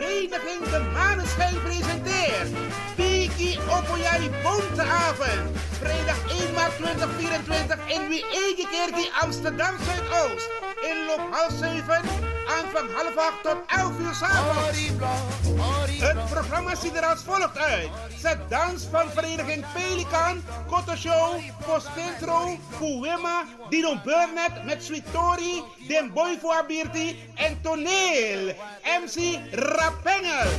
Vereniging De Maneschijn presenteert Piki Opoyari Bonteavond. Vrijdag 1 maart 2024 in Wiegekerkie Amsterdam Zuidoost. Inloop half 7, aanvang half 8 tot 11 uur s'avonds. Het programma ziet er als volgt uit. Zet dans van vereniging Pelikan, Koto Show, Postintro, Kuwema, Dino Burnett met Sweet Tori, Den Boy voor Abirti en Toneel. MC Rapengel.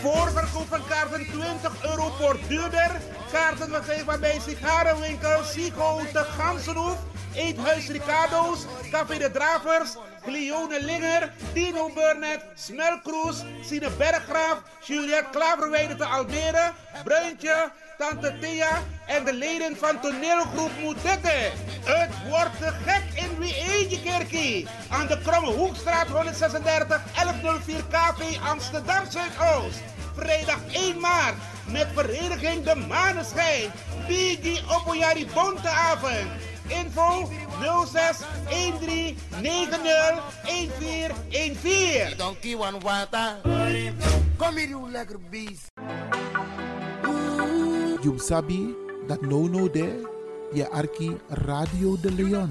Voorverkoop van kaarten 20 euro voor duurder. Kaarten verkrijgbaar bij sigarenwinkel Sigo de Gansenhoef. Eethuis Ricardo's, Café de Dravers, Cleone Linger, Dino Burnett, Smelkroes, Sine Berggraaf, Juliette Klaverweide te Almere, Bruintje, Tante Thea en de leden van toneelgroep Moetette. Het wordt gek in Wiegekerkie. Aan de Kromme Hoekstraat 136 1104 KV Amsterdam Zuidoost. Vrijdag 1 maart met vereniging De Maneschijn. Bigi Opoyari Bonteavond. Info 06 13 90 1414. Donkey one water. Kom hier, you lekker beest. You sabi that no no there, je arki Radio de Leon.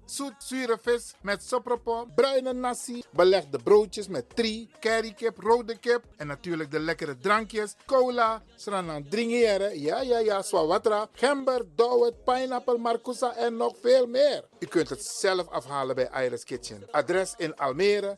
zoet zure vis met sopropo, bruine nasi, belegde broodjes met tri, currykip, rode kip en natuurlijk de lekkere drankjes, cola, sranan dringeren, ja ja ja, swawatra, gember, dowet, pineapple, marcousa en nog veel meer. U kunt het zelf afhalen bij Iris Kitchen. Adres in Almere,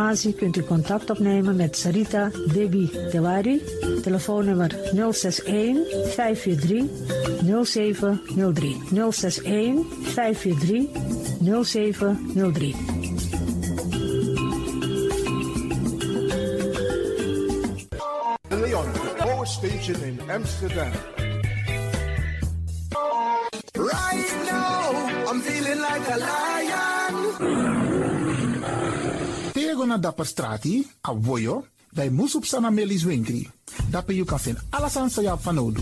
kunt u contact opnemen met Sarita Debi Dewari. Telefoonnummer 061 543 0703. 061 543 0703. De Leon, Power Station in Amsterdam. Right now, I'm feeling like a lion. Tego na dapper strati, a voyo, dai musup sana melis winkri. Dapper you kan vinden alles aan sa van nodu.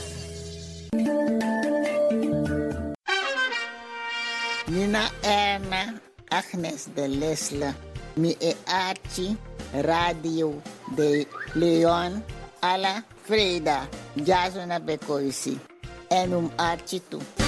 Agnes de Lesle, mi e Archie, Radio de Leon, Ala Freda, Jasona Bekoisi, en um Archie toe.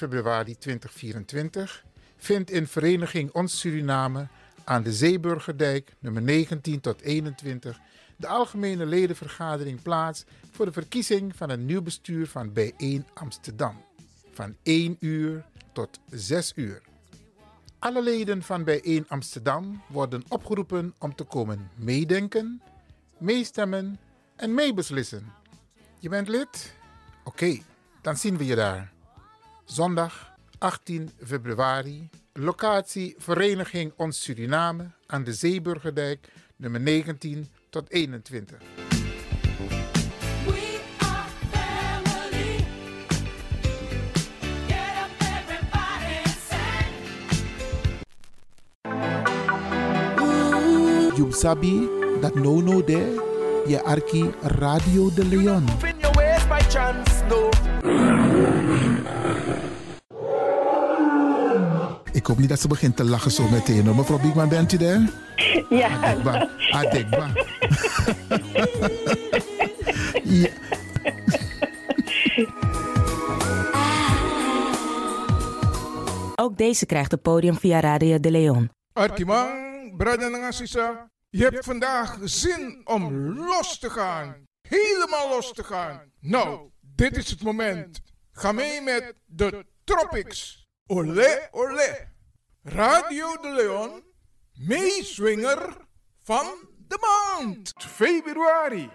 Februari 2024 vindt in Vereniging Ons Suriname aan de Zeeburgerdijk nummer 19 tot 21 de algemene ledenvergadering plaats voor de verkiezing van een nieuw bestuur van Bijeen Amsterdam van 1 uur tot 6 uur. Alle leden van Bijeen Amsterdam worden opgeroepen om te komen meedenken, meestemmen en meebeslissen. Je bent lid? Oké, dan zien we je daar. Zondag 18 februari, locatie Vereniging Ons Suriname aan de Zeeburgerdijk, nummer 19 tot 21. You sabi that no no there, je arki Radio de Leon. Hoop niet dat ze begint te lachen zo meteen. hoor. Mevrouw Biekman, bent u daar? Ja. Adekba. Adekba. ja. Ook deze krijgt het podium via Radio de Leon. Arkimang, brada en sisa, je hebt vandaag zin om los te gaan. Helemaal los te gaan. Nou, dit is het moment. Ga mee met de Tropics. Olé, olé. Radio de Leon, meeswinger van de maand. Februari.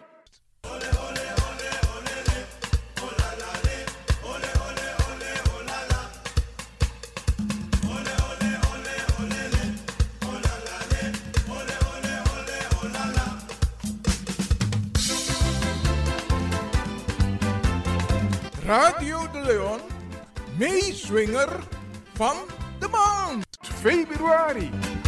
Radio de Leon, meeswinger van de maand.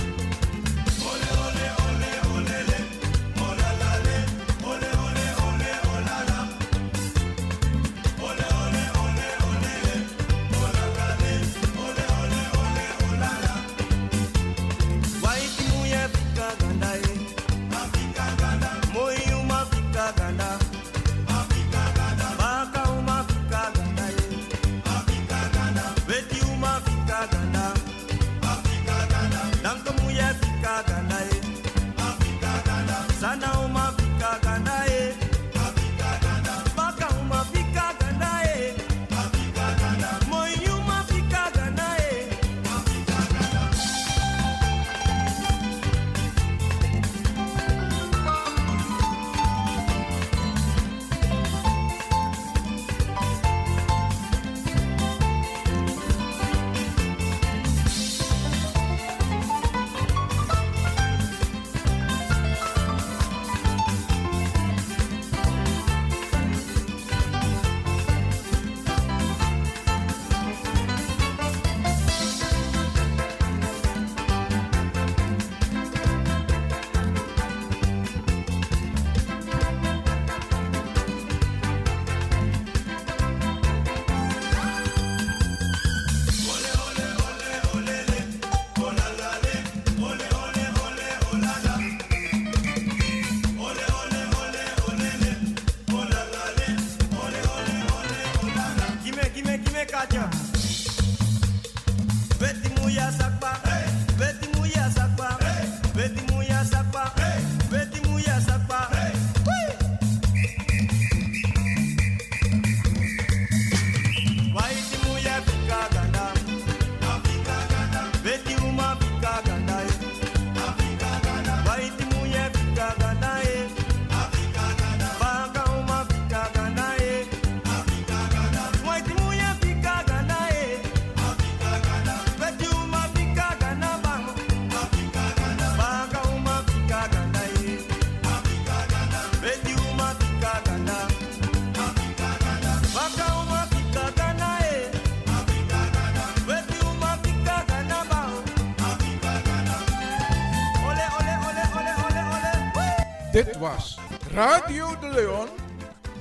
Dit was Radio de Leon,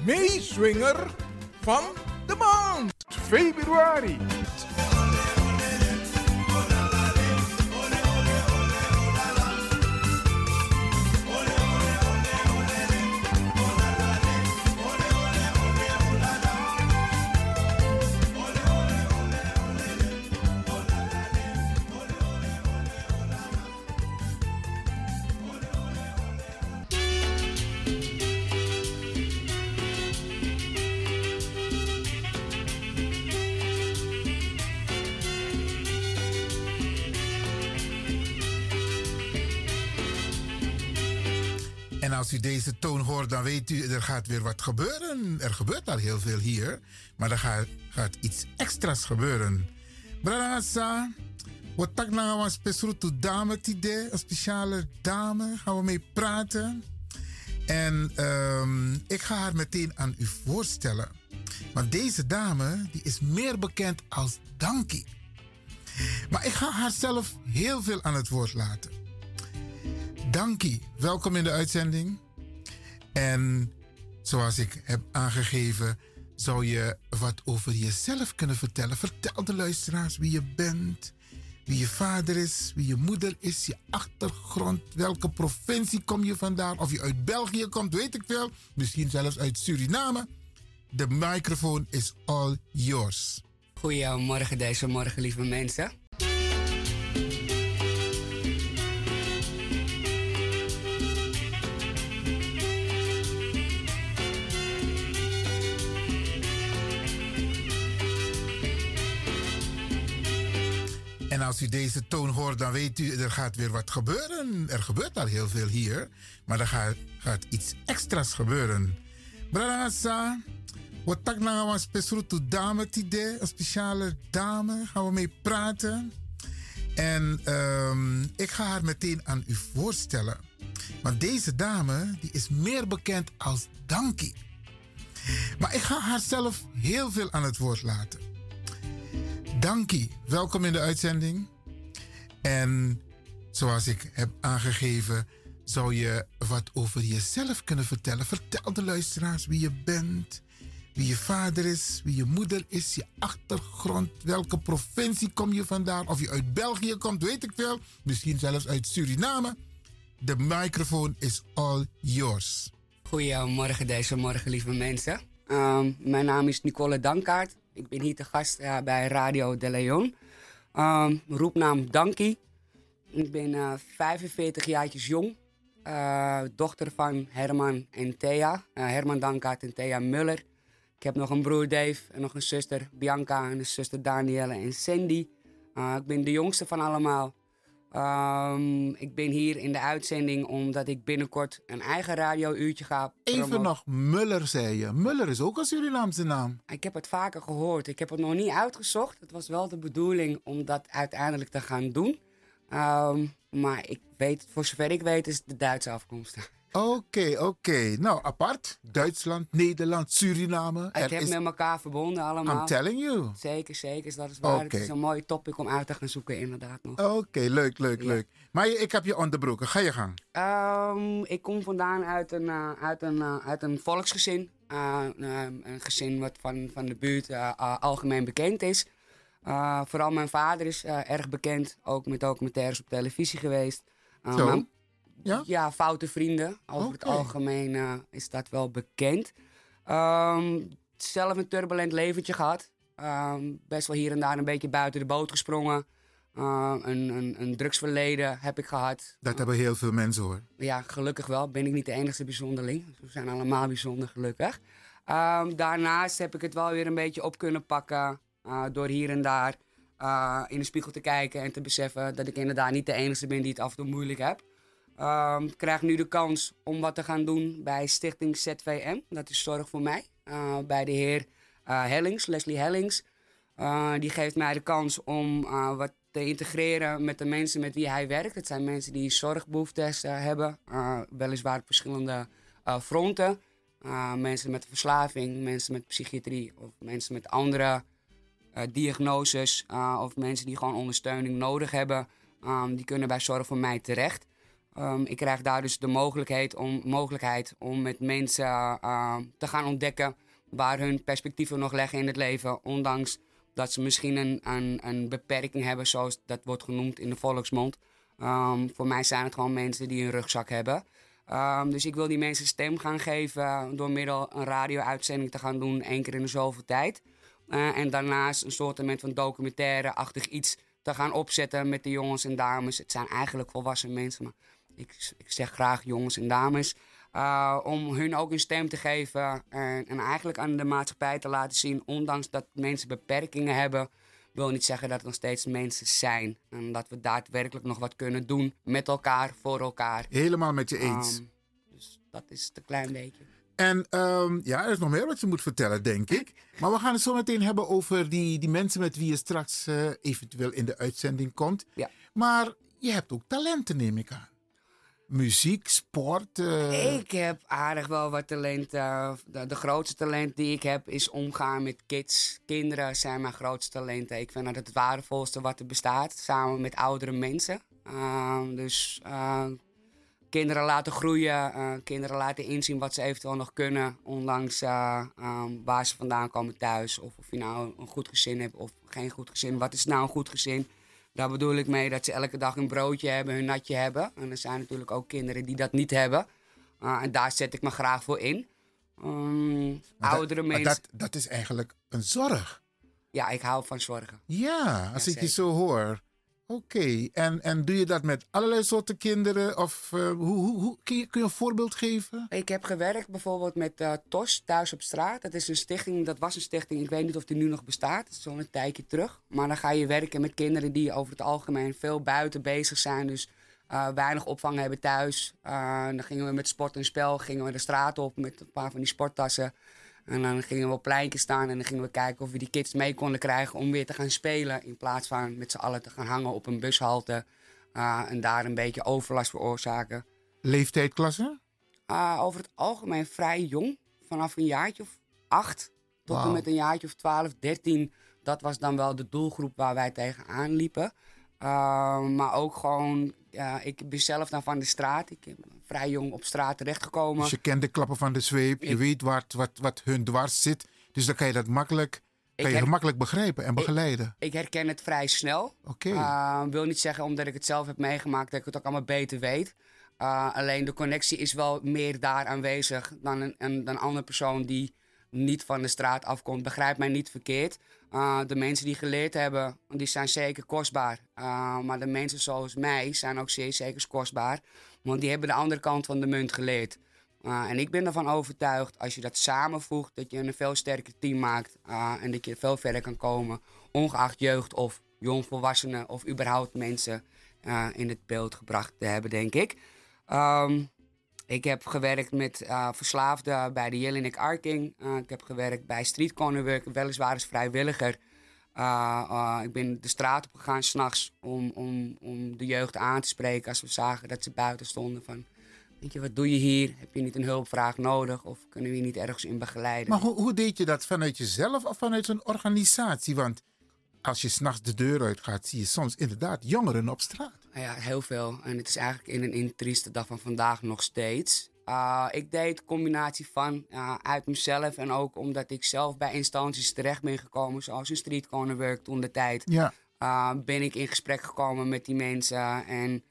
meeswinger van de maand. Februari. Weet u, er gaat weer wat gebeuren. Er gebeurt al heel veel hier, maar er gaat, gaat iets extra's gebeuren. Brasa, wat tak nou een speciale dame tide, een speciale dame, gaan we mee praten. En ehm, ik ga haar meteen aan u voorstellen. Want deze dame die is meer bekend als Dankie. Maar ik ga haar zelf heel veel aan het woord laten. Dankie, welkom in de uitzending. En zoals ik heb aangegeven, zou je wat over jezelf kunnen vertellen. Vertel de luisteraars wie je bent, wie je vader is, wie je moeder is, je achtergrond, welke provincie kom je vandaan, of je uit België komt, weet ik veel. Misschien zelfs uit Suriname. De microfoon is all yours. Goedemorgen deze morgen, lieve mensen. Als u deze toon hoort, dan weet u, er gaat weer wat gebeuren. Er gebeurt al heel veel hier, maar er gaat, gaat iets extra's gebeuren. Brasa, wat tak nou een dame tide, een speciale dame, gaan we mee praten. En ehm, ik ga haar meteen aan u voorstellen. Want deze dame die is meer bekend als Dankie. Maar ik ga haar zelf heel veel aan het woord laten. Dankie, welkom in de uitzending. En zoals ik heb aangegeven, zou je wat over jezelf kunnen vertellen. Vertel de luisteraars wie je bent, wie je vader is, wie je moeder is, je achtergrond, welke provincie kom je vandaan, of je uit België komt, weet ik veel. Misschien zelfs uit Suriname. De microfoon is all yours. Goedemorgen deze morgen, lieve mensen. Ehm, mijn naam is Nicole Dankaart. Ik ben hier te gast eh, bij Radio de Leon. Ehm, roepnaam Dankie. Ik ben eh 45 jaartjes jong. Eh, dochter van Herman en Thea. Eh, Herman Dankaart en Thea Muller. Ik heb nog een broer Dave en nog een zuster Bianca en een zuster Danielle en Sandy. Eh, ik ben de jongste van allemaal. Ehm, ik ben hier in de uitzending omdat ik binnenkort een eigen radiouurtje ga Even nog, Muller zei je. Muller is ook een Surinaamse naam. Ik heb het vaker gehoord. Ik heb het nog niet uitgezocht. Het was wel de bedoeling om dat uiteindelijk te gaan doen. Ehm, maar ik weet, voor zover ik weet, is het de Duitse afkomst. Oké, oké. Nou, apart. Duitsland, Nederland, Suriname. Ik heb is- met elkaar verbonden allemaal. I'm telling you. Zeker, zeker. Dus dat is waar. Het Oké. is een mooi topic om uit te gaan zoeken, inderdaad nog. Oké, leuk, leuk, leuk. Maar ik heb je onderbroken. Ga je gang. Ehm, ik kom vandaan uit een, eh, uit een, eh, uit een volksgezin. Eh, eh, een gezin wat van, van de buurt algemeen bekend is. Vooral mijn vader is erg bekend, ook met documentaires op televisie geweest. Mijn- Ja? ja, foute vrienden. Over het algemeen eh, is dat wel bekend. Ehm, zelf een turbulent leventje gehad. Ehm, best wel hier en daar een beetje buiten de boot gesprongen. Uh, een, een, een, drugsverleden heb ik gehad. Dat hebben heel veel mensen hoor. Ja, gelukkig wel. Ben ik niet de enige bijzonderling. We zijn allemaal bijzonder, gelukkig. Um, daarnaast heb ik het wel weer een beetje op kunnen pakken. Uh, door hier en daar uh, in de spiegel te kijken en te beseffen dat ik inderdaad niet de enige ben die het af en toe moeilijk heb. Um, krijg nu de kans om wat te gaan doen bij Stichting ZVM. Dat is Zorg voor Mij. Uh, bij de heer Hellings, Leslie Hellings. die geeft mij de kans om wat te integreren met de mensen met wie hij werkt. Het zijn mensen die zorgbehoeftes hebben, weliswaar op verschillende fronten. mensen met verslaving, mensen met psychiatrie of mensen met andere diagnoses of mensen die gewoon ondersteuning nodig hebben, um, die kunnen bij Zorg voor Mij terecht. Um, ik krijg daar dus de mogelijkheid om, mogelijkheid om met mensen uh, te gaan ontdekken waar hun perspectieven nog liggen in het leven, ondanks dat ze misschien een, een, een beperking hebben, zoals dat wordt genoemd in de volksmond. Um, voor mij zijn het gewoon mensen die een rugzak hebben. Dus ik wil die mensen stem gaan geven door middel een radio-uitzending te gaan doen, één keer in de zoveel tijd. Uh, en daarnaast een soort van documentaire-achtig iets te gaan opzetten met de jongens en dames. Het zijn eigenlijk volwassen mensen, maar ik, ik zeg graag jongens en dames. Uh, om hun ook een stem te geven en, en, eigenlijk aan de maatschappij te laten zien, ondanks dat mensen beperkingen hebben, wil niet zeggen dat er nog steeds mensen zijn. En dat we daadwerkelijk nog wat kunnen doen met elkaar, voor elkaar. Helemaal met je eens. Um, dus dat is het een klein beetje. En um, ja, er is nog meer wat je moet vertellen, denk ik. Maar we gaan het zo meteen hebben over die, die mensen met wie je straks uh, eventueel in de uitzending komt. Ja. Maar je hebt ook talenten, neem ik aan. Muziek, sport. Uh... Ik heb aardig wel wat talent. Uh, de, grootste talent die ik heb is omgaan met kids. Kinderen zijn mijn grootste talenten. Ik vind dat het waardevolste wat er bestaat, samen met oudere mensen. dus kinderen laten groeien, kinderen laten inzien wat ze eventueel nog kunnen, ondanks um, waar ze vandaan komen thuis. Of of je nou een goed gezin hebt of geen goed gezin. Wat is nou een goed gezin? Daar bedoel ik mee dat ze elke dag een broodje hebben, hun natje hebben. En er zijn natuurlijk ook kinderen die dat niet hebben. Uh, en daar zet ik me graag voor in. Um, oudere mensen. Dat, dat is eigenlijk een zorg. Ja, ik hou van zorgen. Ja, als ja, ik je zo hoor. Oké, en, en doe je dat met allerlei soorten kinderen? Of uh, hoe, hoe, hoe, kun, je, kun je een voorbeeld geven? Ik heb gewerkt bijvoorbeeld met uh, TOS Thuis op Straat. Dat is een stichting, dat was een stichting, ik weet niet of die nu nog bestaat. Dat is zo'n een tijdje terug. Maar dan ga je werken met kinderen die over het algemeen veel buiten bezig zijn. Dus uh, weinig opvang hebben thuis. dan gingen we met sport en spel gingen we de straat op met een paar van die sporttassen. En dan gingen we op pleintjes staan en dan gingen we kijken of we die kids mee konden krijgen om weer te gaan spelen. In plaats van met z'n allen te gaan hangen op een bushalte uh, en daar een beetje overlast veroorzaken. Leeftijdklasse? Uh, over het algemeen vrij jong. Vanaf een jaartje of acht tot wow. en met een jaartje of twaalf, dertien. Dat was dan wel de doelgroep waar wij tegenaan liepen. Uh, maar ook gewoon, ik ben zelf dan van de straat. Ik ben vrij jong op straat terechtgekomen. Dus je kent de klappen van de zweep, je weet wat, wat, wat hun dwars zit. Dus dan kan je dat makkelijk, kan je gemakkelijk begrijpen en begeleiden. Ik, ik herken het vrij snel. Oké. Okay. Uh, wil niet zeggen omdat ik het zelf heb meegemaakt dat ik het ook allemaal beter weet. Uh, alleen de connectie is wel meer daar aanwezig dan een, een, een andere persoon die niet van de straat afkomt. Begrijp mij niet verkeerd. Uh, de mensen die geleerd hebben, die zijn zeker kostbaar. Uh, maar de mensen zoals mij zijn ook zeer zeker kostbaar. Want die hebben de andere kant van de munt geleerd. Uh, en ik ben ervan overtuigd, als je dat samenvoegt, dat je een veel sterker team maakt. en dat je veel verder kan komen. Ongeacht jeugd of jongvolwassenen of überhaupt mensen in het beeld gebracht te hebben, denk ik. Um, ik heb gewerkt met uh, verslaafden bij de Jelinek Arking. Uh, ik heb gewerkt bij Street weliswaar als vrijwilliger. Uh, ik ben de straat op gegaan s'nachts om, om, om de jeugd aan te spreken als we zagen dat ze buiten stonden. Van, weet je, wat doe je hier? Heb je niet een hulpvraag nodig? Of kunnen we je niet ergens in begeleiden? Maar hoe, hoe deed je dat? Vanuit jezelf of vanuit een organisatie? Want als je s'nachts de deur uitgaat, zie je soms inderdaad jongeren op straat. Ja, heel veel. En het is eigenlijk in een, in een trieste dag van vandaag nog steeds. Uh, ik deed een combinatie van uh, uit mezelf en ook omdat ik zelf bij instanties terecht ben gekomen, zoals een street corner work toen de tijd. Ja. Uh, ben ik in gesprek gekomen met die mensen en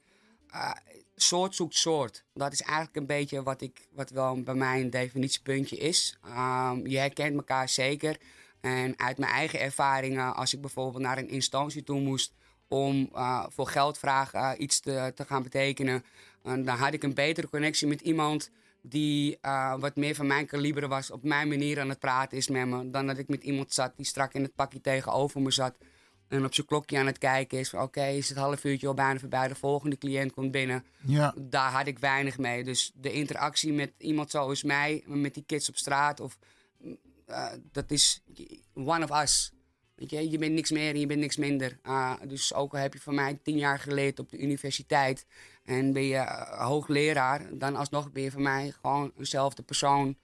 soort zoekt soort. Dat is eigenlijk een beetje wat, ik, wat wel bij mij een definitiepuntje is. je herkent elkaar zeker. En uit mijn eigen ervaringen, als ik bijvoorbeeld naar een instantie toe moest om uh, voor geldvraag uh, iets te, te gaan betekenen, dan had ik een betere connectie met iemand die uh, wat meer van mijn kaliber was, op mijn manier aan het praten is met me, dan dat ik met iemand zat die strak in het pakje tegenover me zat en op zijn klokje aan het kijken is van oké, okay, is het half uurtje al bijna voorbij, de volgende cliënt komt binnen. Ja. Daar had ik weinig mee. Dus de interactie met iemand zoals mij, met die kids op straat, of, uh, dat is one of us. Je, bent niks meer en je bent niks minder. Uh, dus ook al heb je van mij tien jaar geleerd op de universiteit en ben je uh, hoogleraar, dan alsnog ben je van mij gewoon eenzelfde persoon.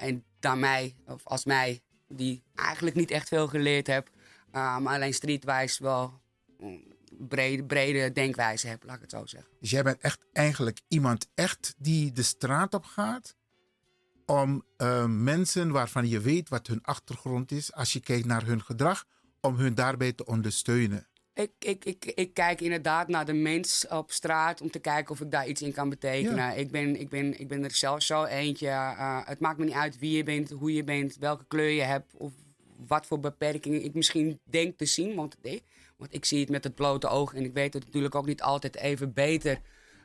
en dan mij, of als mij, die eigenlijk niet echt veel geleerd heb, maar alleen streetwise wel brede, brede denkwijze heb, laat ik het zo zeggen. Dus jij bent echt eigenlijk iemand echt die de straat op gaat om uh, mensen waarvan je weet wat hun achtergrond is, als je kijkt naar hun gedrag, om hun daarbij te ondersteunen. Ik, ik, ik, ik kijk inderdaad naar de mens op straat om te kijken of ik daar iets in kan betekenen. Ja. Ik, ben, ik, ben, ik ben er zelf zo eentje. Uh, het maakt me niet uit wie je bent, hoe je bent, welke kleur je hebt of wat voor beperkingen ik misschien denk te zien. Want, nee, want ik zie het met het blote oog en ik weet het natuurlijk ook niet altijd even beter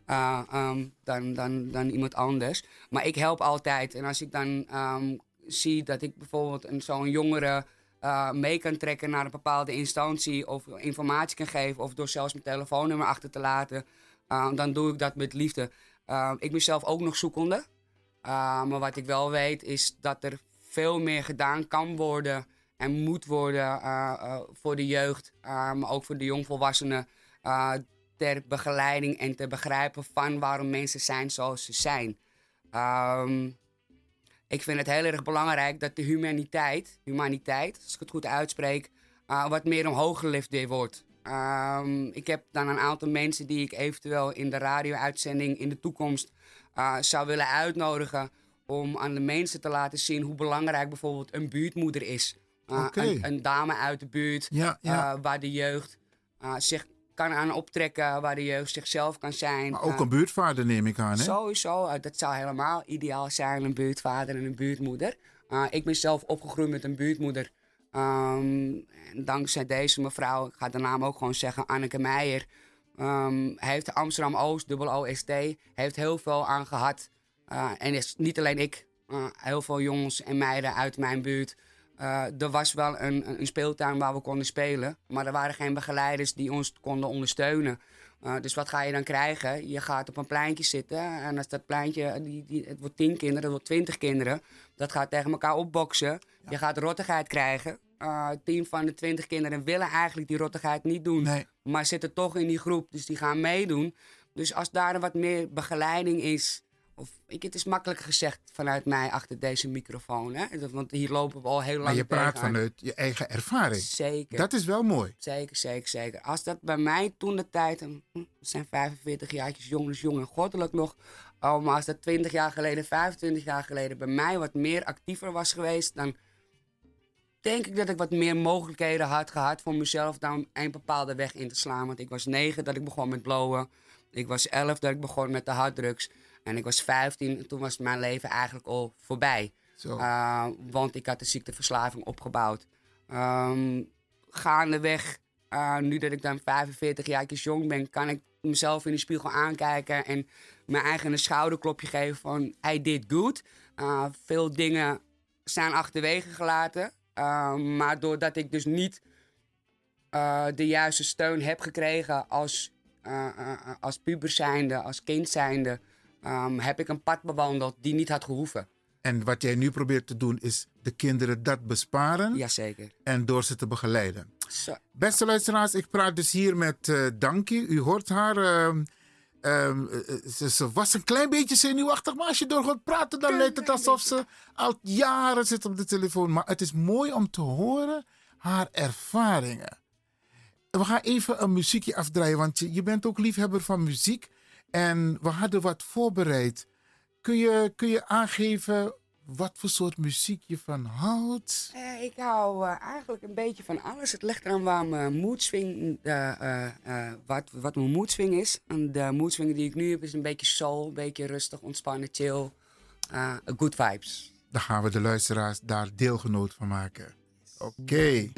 uh, um, dan, dan, dan iemand anders. Maar ik help altijd. En als ik dan um, zie dat ik bijvoorbeeld zo'n jongere uh, mee kan trekken naar een bepaalde instantie of informatie kan geven of door zelfs mijn telefoonnummer achter te laten, uh, dan doe ik dat met liefde. ik ben zelf ook nog zoekende. maar wat ik wel weet is dat er veel meer gedaan kan worden en moet worden voor de jeugd, maar ook voor de jongvolwassenen. Ter begeleiding en te begrijpen van waarom mensen zijn zoals ze zijn. Um, ik vind het heel erg belangrijk dat de humaniteit, humaniteit als ik het goed uitspreek, wat meer omhoog gelift wordt. Um, ik heb dan een aantal mensen die ik eventueel in de radio-uitzending in de toekomst zou willen uitnodigen om aan de mensen te laten zien hoe belangrijk bijvoorbeeld een buurtmoeder is. Uh, okay. een, een, dame uit de buurt ja, ja. Waar de jeugd zich kan aan optrekken, waar de jeugd zichzelf kan zijn. Maar ook een buurtvader neem ik aan, hè? Sowieso, dat zou helemaal ideaal zijn, een buurtvader en een buurtmoeder. ik ben zelf opgegroeid met een buurtmoeder. Um, en dankzij deze mevrouw, ik ga de naam ook gewoon zeggen, Anneke Meijer... Um, heeft Amsterdam-Oost, dubbel OST, heeft heel veel aan gehad. en is niet alleen ik, heel veel jongens en meiden uit mijn buurt... Uh, er was wel een, een, speeltuin waar we konden spelen. Maar er waren geen begeleiders die ons konden ondersteunen. Uh, dus wat ga je dan krijgen? Je gaat op een pleintje zitten. En als dat pleintje, die, die, het wordt tien kinderen, het wordt twintig kinderen. Dat gaat tegen elkaar opboksen. Ja. Je gaat rottigheid krijgen. Uh, tien van de twintig kinderen willen eigenlijk die rottigheid niet doen. Nee. Maar zitten toch in die groep. Dus die gaan meedoen. Dus als daar wat meer begeleiding is of ik, het is makkelijk gezegd vanuit mij achter deze microfoon. Hè? Want hier lopen we al heel lang Maar je praat tegenaan. vanuit je eigen ervaring. Zeker. Dat is wel mooi. Zeker, zeker, zeker. Als dat bij mij toen de tijd, hm, we zijn 45 jaartjes jong, dus jong en goddelijk nog. Oh, maar als dat 20 jaar geleden, 25 jaar geleden bij mij wat meer actiever was geweest, dan denk ik dat ik wat meer mogelijkheden had gehad voor mezelf dan een bepaalde weg in te slaan. Want ik was 9 dat ik begon met blowen. Ik was 11 dat ik begon met de harddrugs. En ik was 15 en toen was mijn leven eigenlijk al voorbij. Uh, want ik had de ziekteverslaving opgebouwd. Um, gaandeweg, uh, nu dat ik dan 45 jaar jong ben, kan ik mezelf in de spiegel aankijken en mijn eigen een schouderklopje geven van I did good. Uh, veel dingen zijn achterwege gelaten. maar doordat ik dus niet de juiste steun heb gekregen als, als puber zijnde, als kind zijnde, um, heb ik een pad bewandeld die niet had gehoeven. En wat jij nu probeert te doen is de kinderen dat besparen. Jazeker. En door ze te begeleiden. Zo. Beste luisteraars, ik praat dus hier met uh, Dankie. U hoort haar. Uh, uh, ze, ze, was een klein beetje zenuwachtig, maar als je door gaat praten, dan lijkt het alsof ze al jaren zit op de telefoon. Maar het is mooi om te horen haar ervaringen. We gaan even een muziekje afdraaien, want je, je bent ook liefhebber van muziek. En we hadden wat voorbereid. Kun je, kun je aangeven wat voor soort muziek je van houdt? Uh, ik hou uh, eigenlijk een beetje van alles. Het ligt eraan waar mijn moedswing, uh, wat, wat mijn moedswing is. En de moedswing die ik nu heb is een beetje soul, een beetje rustig, ontspannen, chill. good vibes. Dan gaan we de luisteraars daar deelgenoot van maken. Oké.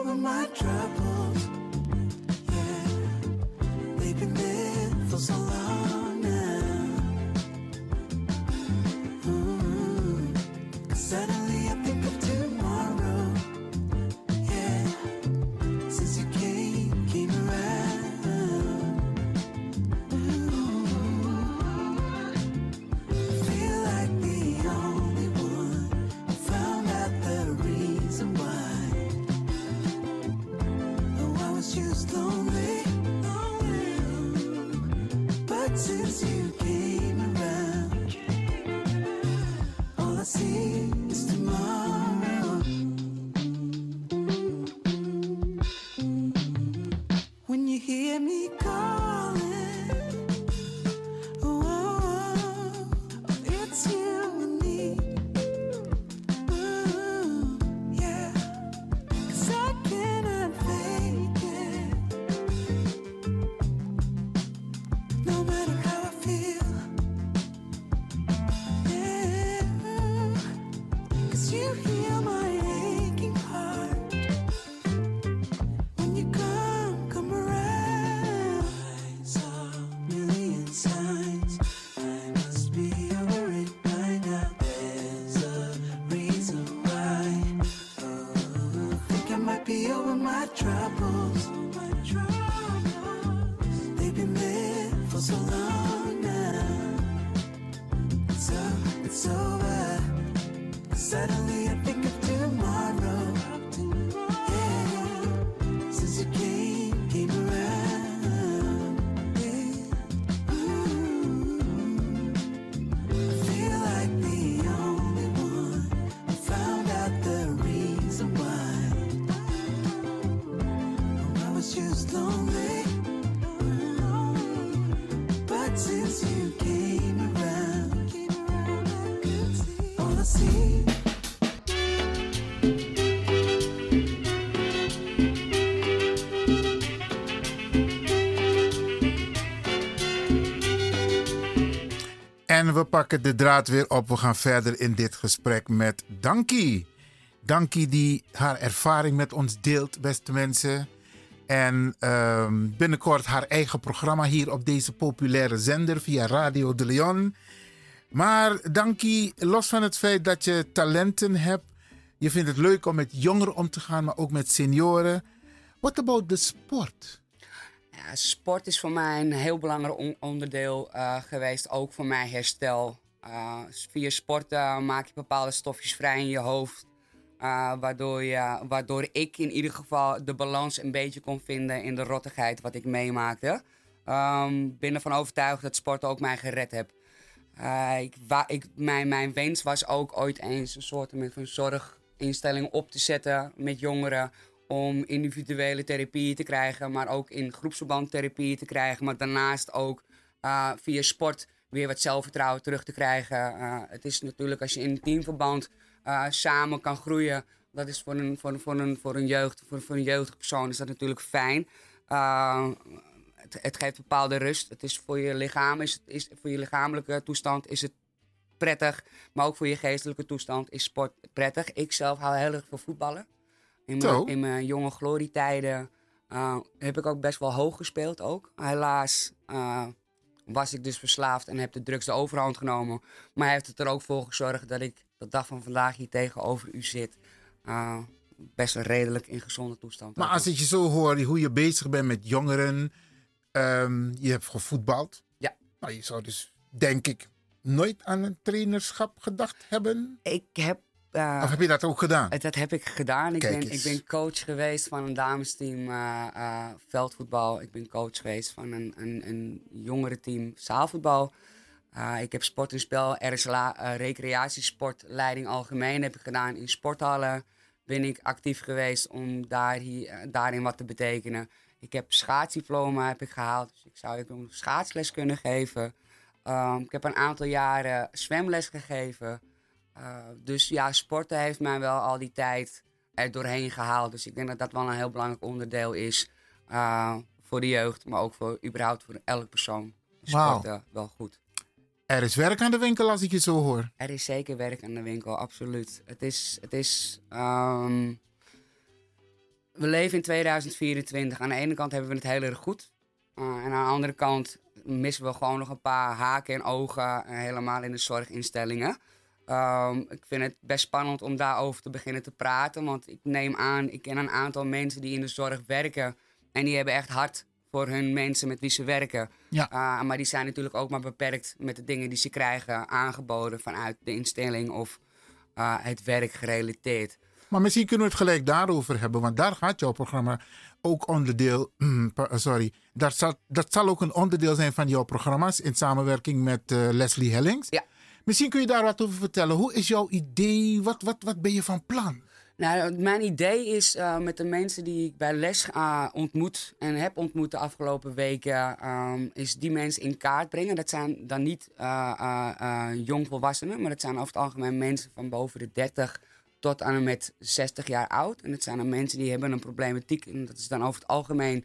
Over my touches you. En we pakken de draad weer op. We gaan verder in dit gesprek met Dankie. Dankie die haar ervaring met ons deelt, beste mensen. En ehm, binnenkort haar eigen programma hier op deze populaire zender via Radio de Leon. Maar Dankie, los van het feit dat je talenten hebt, je vindt het leuk om met jongeren om te gaan, maar ook met senioren. What about the sport? Sport is voor mij een heel belangrijk on- onderdeel eh, geweest, ook voor mijn herstel. Eh, via sport maak je bepaalde stofjes vrij in je hoofd. eh, waardoor, je, waardoor ik in ieder geval de balans een beetje kon vinden in de rottigheid wat ik meemaakte. Ehm ben ervan overtuigd dat sport ook mij gered heeft. Ik, mijn, mijn wens was ook ooit eens een soort van zorginstelling op te zetten met jongeren. Om individuele therapie te krijgen, maar ook in groepsverband therapie te krijgen. Maar daarnaast ook eh, via sport weer wat zelfvertrouwen terug te krijgen. Eh, het is natuurlijk als je in een teamverband eh, samen kan groeien. Dat is voor een, voor, voor een, voor een, jeugd, voor, voor een jeugdige persoon is dat natuurlijk fijn. Het, het geeft bepaalde rust. Het is voor je lichaam, is, is, voor je lichamelijke toestand is het prettig. Maar ook voor je geestelijke toestand is sport prettig. Ik zelf hou heel erg van voetballen. In mijn, in mijn jonge glorietijden eh, heb ik ook best wel hoog gespeeld ook. Helaas eh, was ik dus verslaafd en heb de drugs de overhand genomen. Maar hij heeft het er ook voor gezorgd dat ik de dag van vandaag hier tegenover u zit. Eh, best wel redelijk in gezonde toestand. Maar als ik je zo hoor, hoe je bezig bent met jongeren, ehm, je hebt gevoetbald. Ja. Maar je zou dus, denk ik, nooit aan een trainerschap gedacht hebben. Ik heb... eh, Of heb je dat ook gedaan? Dat heb ik gedaan. Ik ben, ik ben coach geweest van een damesteam eh, veldvoetbal. Ik ben coach geweest van een, een, een jongerenteam zaalvoetbal. Ik heb sport en spel, RSLA, eh, recreatiesportleiding algemeen heb ik gedaan in sporthallen. Ben ik actief geweest om daar hier, daarin wat te betekenen. Ik heb schaatsdiploma heb ik gehaald, dus ik zou ik ook schaatsles kunnen geven. Ehm, ik heb een aantal jaren zwemles gegeven. Uh, dus ja, sporten heeft mij wel al die tijd er doorheen gehaald. Dus ik denk dat dat wel een heel belangrijk onderdeel is uh, voor de jeugd, maar ook voor überhaupt voor elk persoon. Sporten wel goed. Er is werk aan de winkel als ik je zo hoor. Er is zeker werk aan de winkel, absoluut. Het is. Het is ehm, we leven in 2024. Aan de ene kant hebben we het heel erg goed. Uh, en aan de andere kant missen we gewoon nog een paar haken en ogen. eh, helemaal in de zorginstellingen. Um, ik vind het best spannend om daarover te beginnen te praten. Want ik neem aan, ik ken een aantal mensen die in de zorg werken. En die hebben echt hard voor hun mensen met wie ze werken. Ja. Uh, maar die zijn natuurlijk ook maar beperkt met de dingen die ze krijgen aangeboden vanuit de instelling of uh, het werk gerelateerd. Maar misschien kunnen we het gelijk daarover hebben, want daar gaat jouw programma ook onderdeel. mm, pa- sorry, dat zal, dat zal ook een onderdeel zijn van jouw programma's in samenwerking met eh, Leslie Hellings. Ja. Misschien kun je daar wat over vertellen. Hoe is jouw idee? Wat, wat, wat ben je van plan? Nou, mijn idee is uh, met de mensen die ik bij les uh, ontmoet en heb ontmoet de afgelopen weken, um, is die mensen in kaart brengen. Dat zijn dan niet uh, jongvolwassenen, maar dat zijn over het algemeen mensen van boven de 30 tot aan en met 60 jaar oud. En dat zijn dan mensen die hebben een problematiek. En dat is dan over het algemeen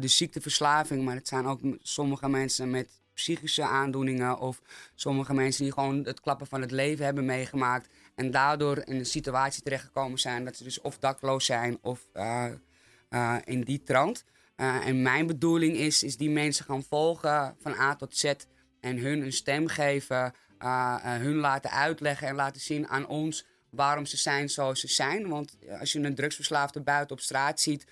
de ziekteverslaving. Maar het zijn ook sommige mensen met psychische aandoeningen. Of sommige mensen die gewoon het klappen van het leven hebben meegemaakt. En daardoor in een situatie terechtgekomen zijn dat ze dus of dakloos zijn of uh, uh, in die trant. Uh, en mijn bedoeling is, is die mensen gaan volgen van A tot Z. En hun een stem geven. hun laten uitleggen en laten zien aan ons waarom ze zijn zoals ze zijn. Want als je een drugsverslaafde buiten op straat ziet,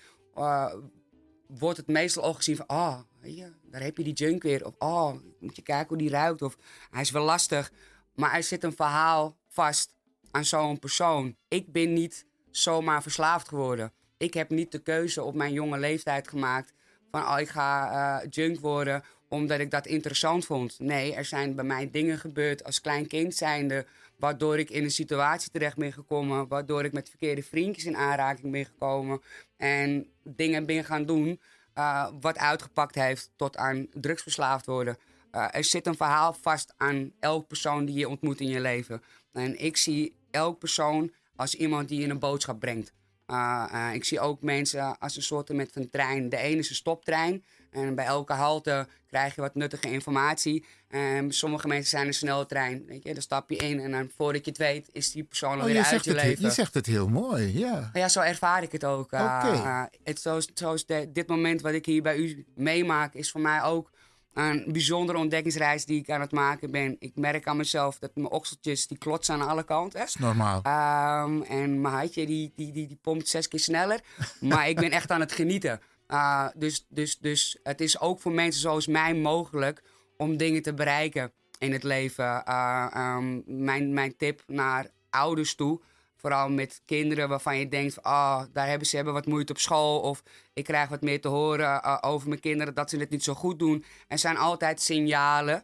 wordt het meestal al gezien van, oh, ja, daar heb je die junk weer. Of, oh, moet je kijken hoe die ruikt. Of, hij is wel lastig. Maar er zit een verhaal vast aan zo'n persoon. Ik ben niet zomaar verslaafd geworden. Ik heb niet de keuze op mijn jonge leeftijd gemaakt van, oh, ik ga uh, junk worden omdat ik dat interessant vond. Nee, er zijn bij mij dingen gebeurd als klein kind zijnde waardoor ik in een situatie terecht ben gekomen, waardoor ik met verkeerde vriendjes in aanraking ben gekomen en dingen ben gaan doen uh, wat uitgepakt heeft tot aan drugsverslaafd worden. Uh, er zit een verhaal vast aan elk persoon die je ontmoet in je leven. En ik zie elk persoon als iemand die je een boodschap brengt. Uh, ik zie ook mensen als een soort van trein. De ene is een stoptrein. En bij elke halte krijg je wat nuttige informatie. En sommige mensen zijn een snelle trein. Weet je, daar stap je in en dan voordat je het weet is die persoon Oh, alweer je, uit zegt je het, leven. je zegt het heel mooi, ja. Ja, zo ervaar ik het ook. Oké. uh, het, zoals zoals de, dit moment wat ik hier bij u meemaak is voor mij ook een bijzondere ontdekkingsreis die ik aan het maken ben. Ik merk aan mezelf dat mijn okseltjes die klotsen aan alle kanten. Dat is normaal. Um, en mijn hartje die, die, die, die pompt zes keer sneller. maar ik ben echt aan het genieten. Uh, dus, dus, dus het is ook voor mensen zoals mij mogelijk om dingen te bereiken in het leven. Uh, um, mijn, mijn tip naar ouders toe, vooral met kinderen waarvan je denkt: oh, daar hebben ze hebben wat moeite op school. Of ik krijg wat meer te horen uh, over mijn kinderen dat ze het niet zo goed doen. Er zijn altijd signalen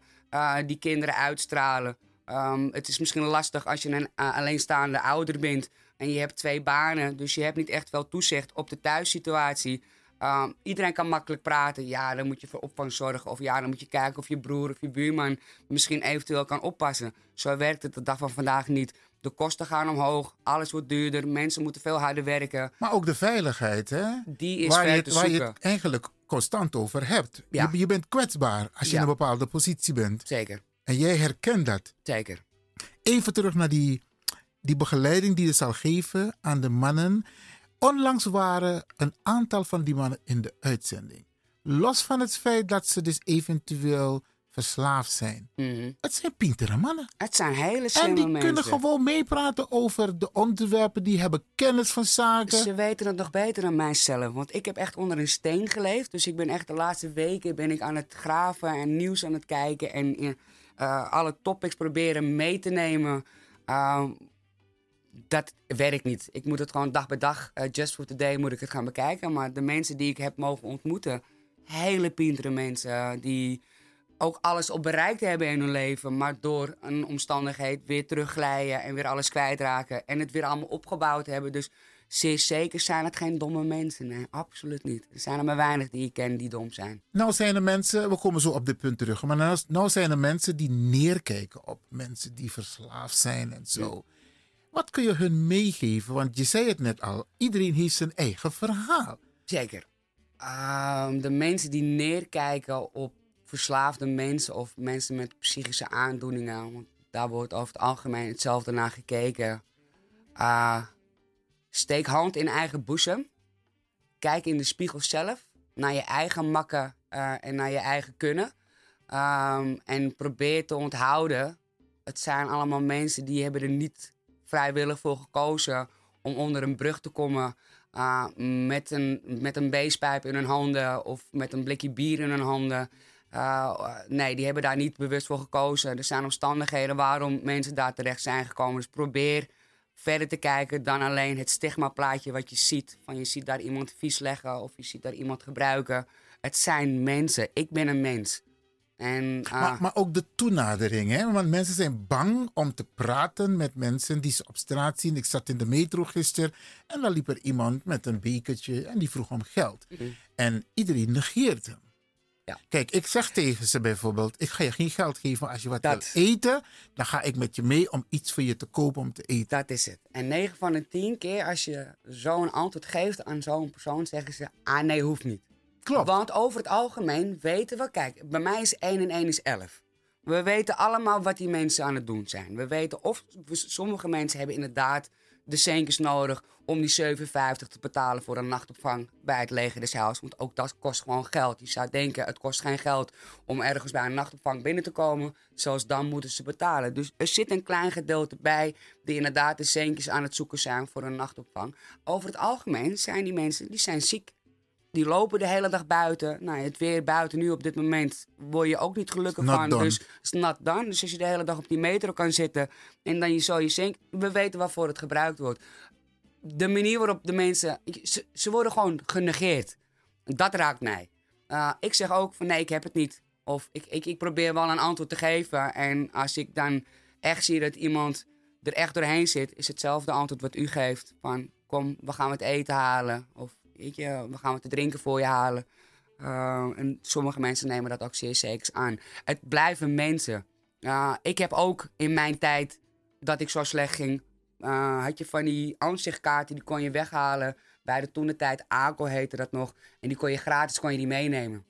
die kinderen uitstralen. Um, het is misschien lastig als je een alleenstaande ouder bent en je hebt twee banen, dus je hebt niet echt veel toezicht op de thuissituatie. Um, iedereen kan makkelijk praten. Ja, dan moet je voor opvang zorgen. Of ja, dan moet je kijken of je broer of je buurman misschien eventueel kan oppassen. Zo werkt het de dag van vandaag niet. De kosten gaan omhoog, alles wordt duurder, mensen moeten veel harder werken. Maar ook de veiligheid, hè? Die is waar ver je, te waar je het eigenlijk constant over hebt. Ja. Je, je bent kwetsbaar als je Ja. in een bepaalde positie bent. Zeker. En jij herkent dat. Zeker. Even terug naar die, die begeleiding die je zal geven aan de mannen. Onlangs waren een aantal van die mannen in de uitzending. Los van het feit dat ze dus eventueel verslaafd zijn. Het zijn pintere mannen. Mhm. Het zijn hele En slimme die mensen. kunnen gewoon meepraten over de onderwerpen. Die hebben kennis van zaken. Ze weten het nog beter dan mijzelf. Want ik heb echt onder een steen geleefd. Dus ik ben echt de laatste weken ben ik aan het graven en nieuws aan het kijken. En eh, alle topics proberen mee te nemen. Ehm, dat werkt niet. Ik moet het gewoon dag bij dag, eh, just for today, moet ik het gaan bekijken. Maar de mensen die ik heb mogen ontmoeten, hele pintere mensen. Die ook alles op bereikt hebben in hun leven. Maar door een omstandigheid weer terugglijden en weer alles kwijtraken. En het weer allemaal opgebouwd hebben. Dus zeer zeker zijn het geen domme mensen. Nee, absoluut niet. Er zijn er maar weinig die ik ken die dom zijn. Nou zijn er mensen, we komen zo op dit punt terug, maar nou, nou zijn er mensen die neerkijken op mensen die verslaafd zijn en zo. Wat kun je hun meegeven? Want je zei het net al, iedereen heeft zijn eigen verhaal. Zeker. Ehm, de mensen die neerkijken op verslaafde mensen of mensen met psychische aandoeningen, want daar wordt over het algemeen hetzelfde naar gekeken. Ah, steek hand in eigen boezem. Kijk in de spiegel zelf naar je eigen makken eh, en naar je eigen kunnen. Ehm, en probeer te onthouden. Het zijn allemaal mensen die hebben er niet vrijwillig voor gekozen om onder een brug te komen. ah, met een, met een beespijp in hun handen of met een blikje bier in hun handen. Uh, nee, die hebben daar niet bewust voor gekozen. Er zijn omstandigheden waarom mensen daar terecht zijn gekomen. Dus probeer verder te kijken dan alleen het stigmaplaatje wat je ziet. Van je ziet daar iemand vies leggen of je ziet daar iemand gebruiken. Het zijn mensen. Ik ben een mens. En, uh, Maar, maar ook de toenadering, hè? want mensen zijn bang om te praten met mensen die ze op straat zien. Ik zat in de metro gisteren en daar liep er iemand met een bekertje en die vroeg om geld. Mhm. En iedereen negeert hem. Ja. Kijk, ik zeg tegen ze bijvoorbeeld: ik ga je geen geld geven, maar als je wat wil eten, dan ga ik met je mee om iets voor je te kopen om te eten. Dat is het. En 9 van de 10 keer als je zo'n antwoord geeft aan zo'n persoon, zeggen ze: ah nee, hoeft niet. Klopt. Want over het algemeen weten we, kijk, bij mij is 1 en 1 is 11. We weten allemaal wat die mensen aan het doen zijn. We weten of sommige mensen hebben inderdaad de centjes nodig om die 7,50 te betalen voor een nachtopvang bij het leger des. Want ook dat kost gewoon geld. Je zou denken, het kost geen geld om ergens bij een nachtopvang binnen te komen. Zelfs dan moeten ze betalen. Dus er zit een klein gedeelte bij die inderdaad de centjes aan het zoeken zijn voor een nachtopvang. Over het algemeen zijn die mensen, die zijn ziek. Die lopen de hele dag buiten. Nou, het weer buiten nu op dit moment word je ook niet gelukkig Not van. done. Dus is nat dan. Dus als je de hele dag op die metro kan zitten en dan je zo je zink. We weten waarvoor het gebruikt wordt. De manier waarop de mensen. Ze, ze worden gewoon genegeerd. Dat raakt mij. Uh, ik zeg ook van nee, ik heb het niet. Of ik, ik, ik probeer wel een antwoord te geven. En als ik dan echt zie dat iemand er echt doorheen zit, is hetzelfde antwoord wat u geeft. Van kom, we gaan wat eten halen. Of weet we gaan wat te drinken voor je halen. Uh, en sommige mensen nemen dat ook zeer zeker aan. Het blijven mensen. Uh, ik heb ook in mijn tijd dat ik zo slecht ging, uh, had je van die aanzichtkaarten, die kon je weghalen. Bij de toentertijd ACO heette dat nog. En die kon je gratis kon je die meenemen.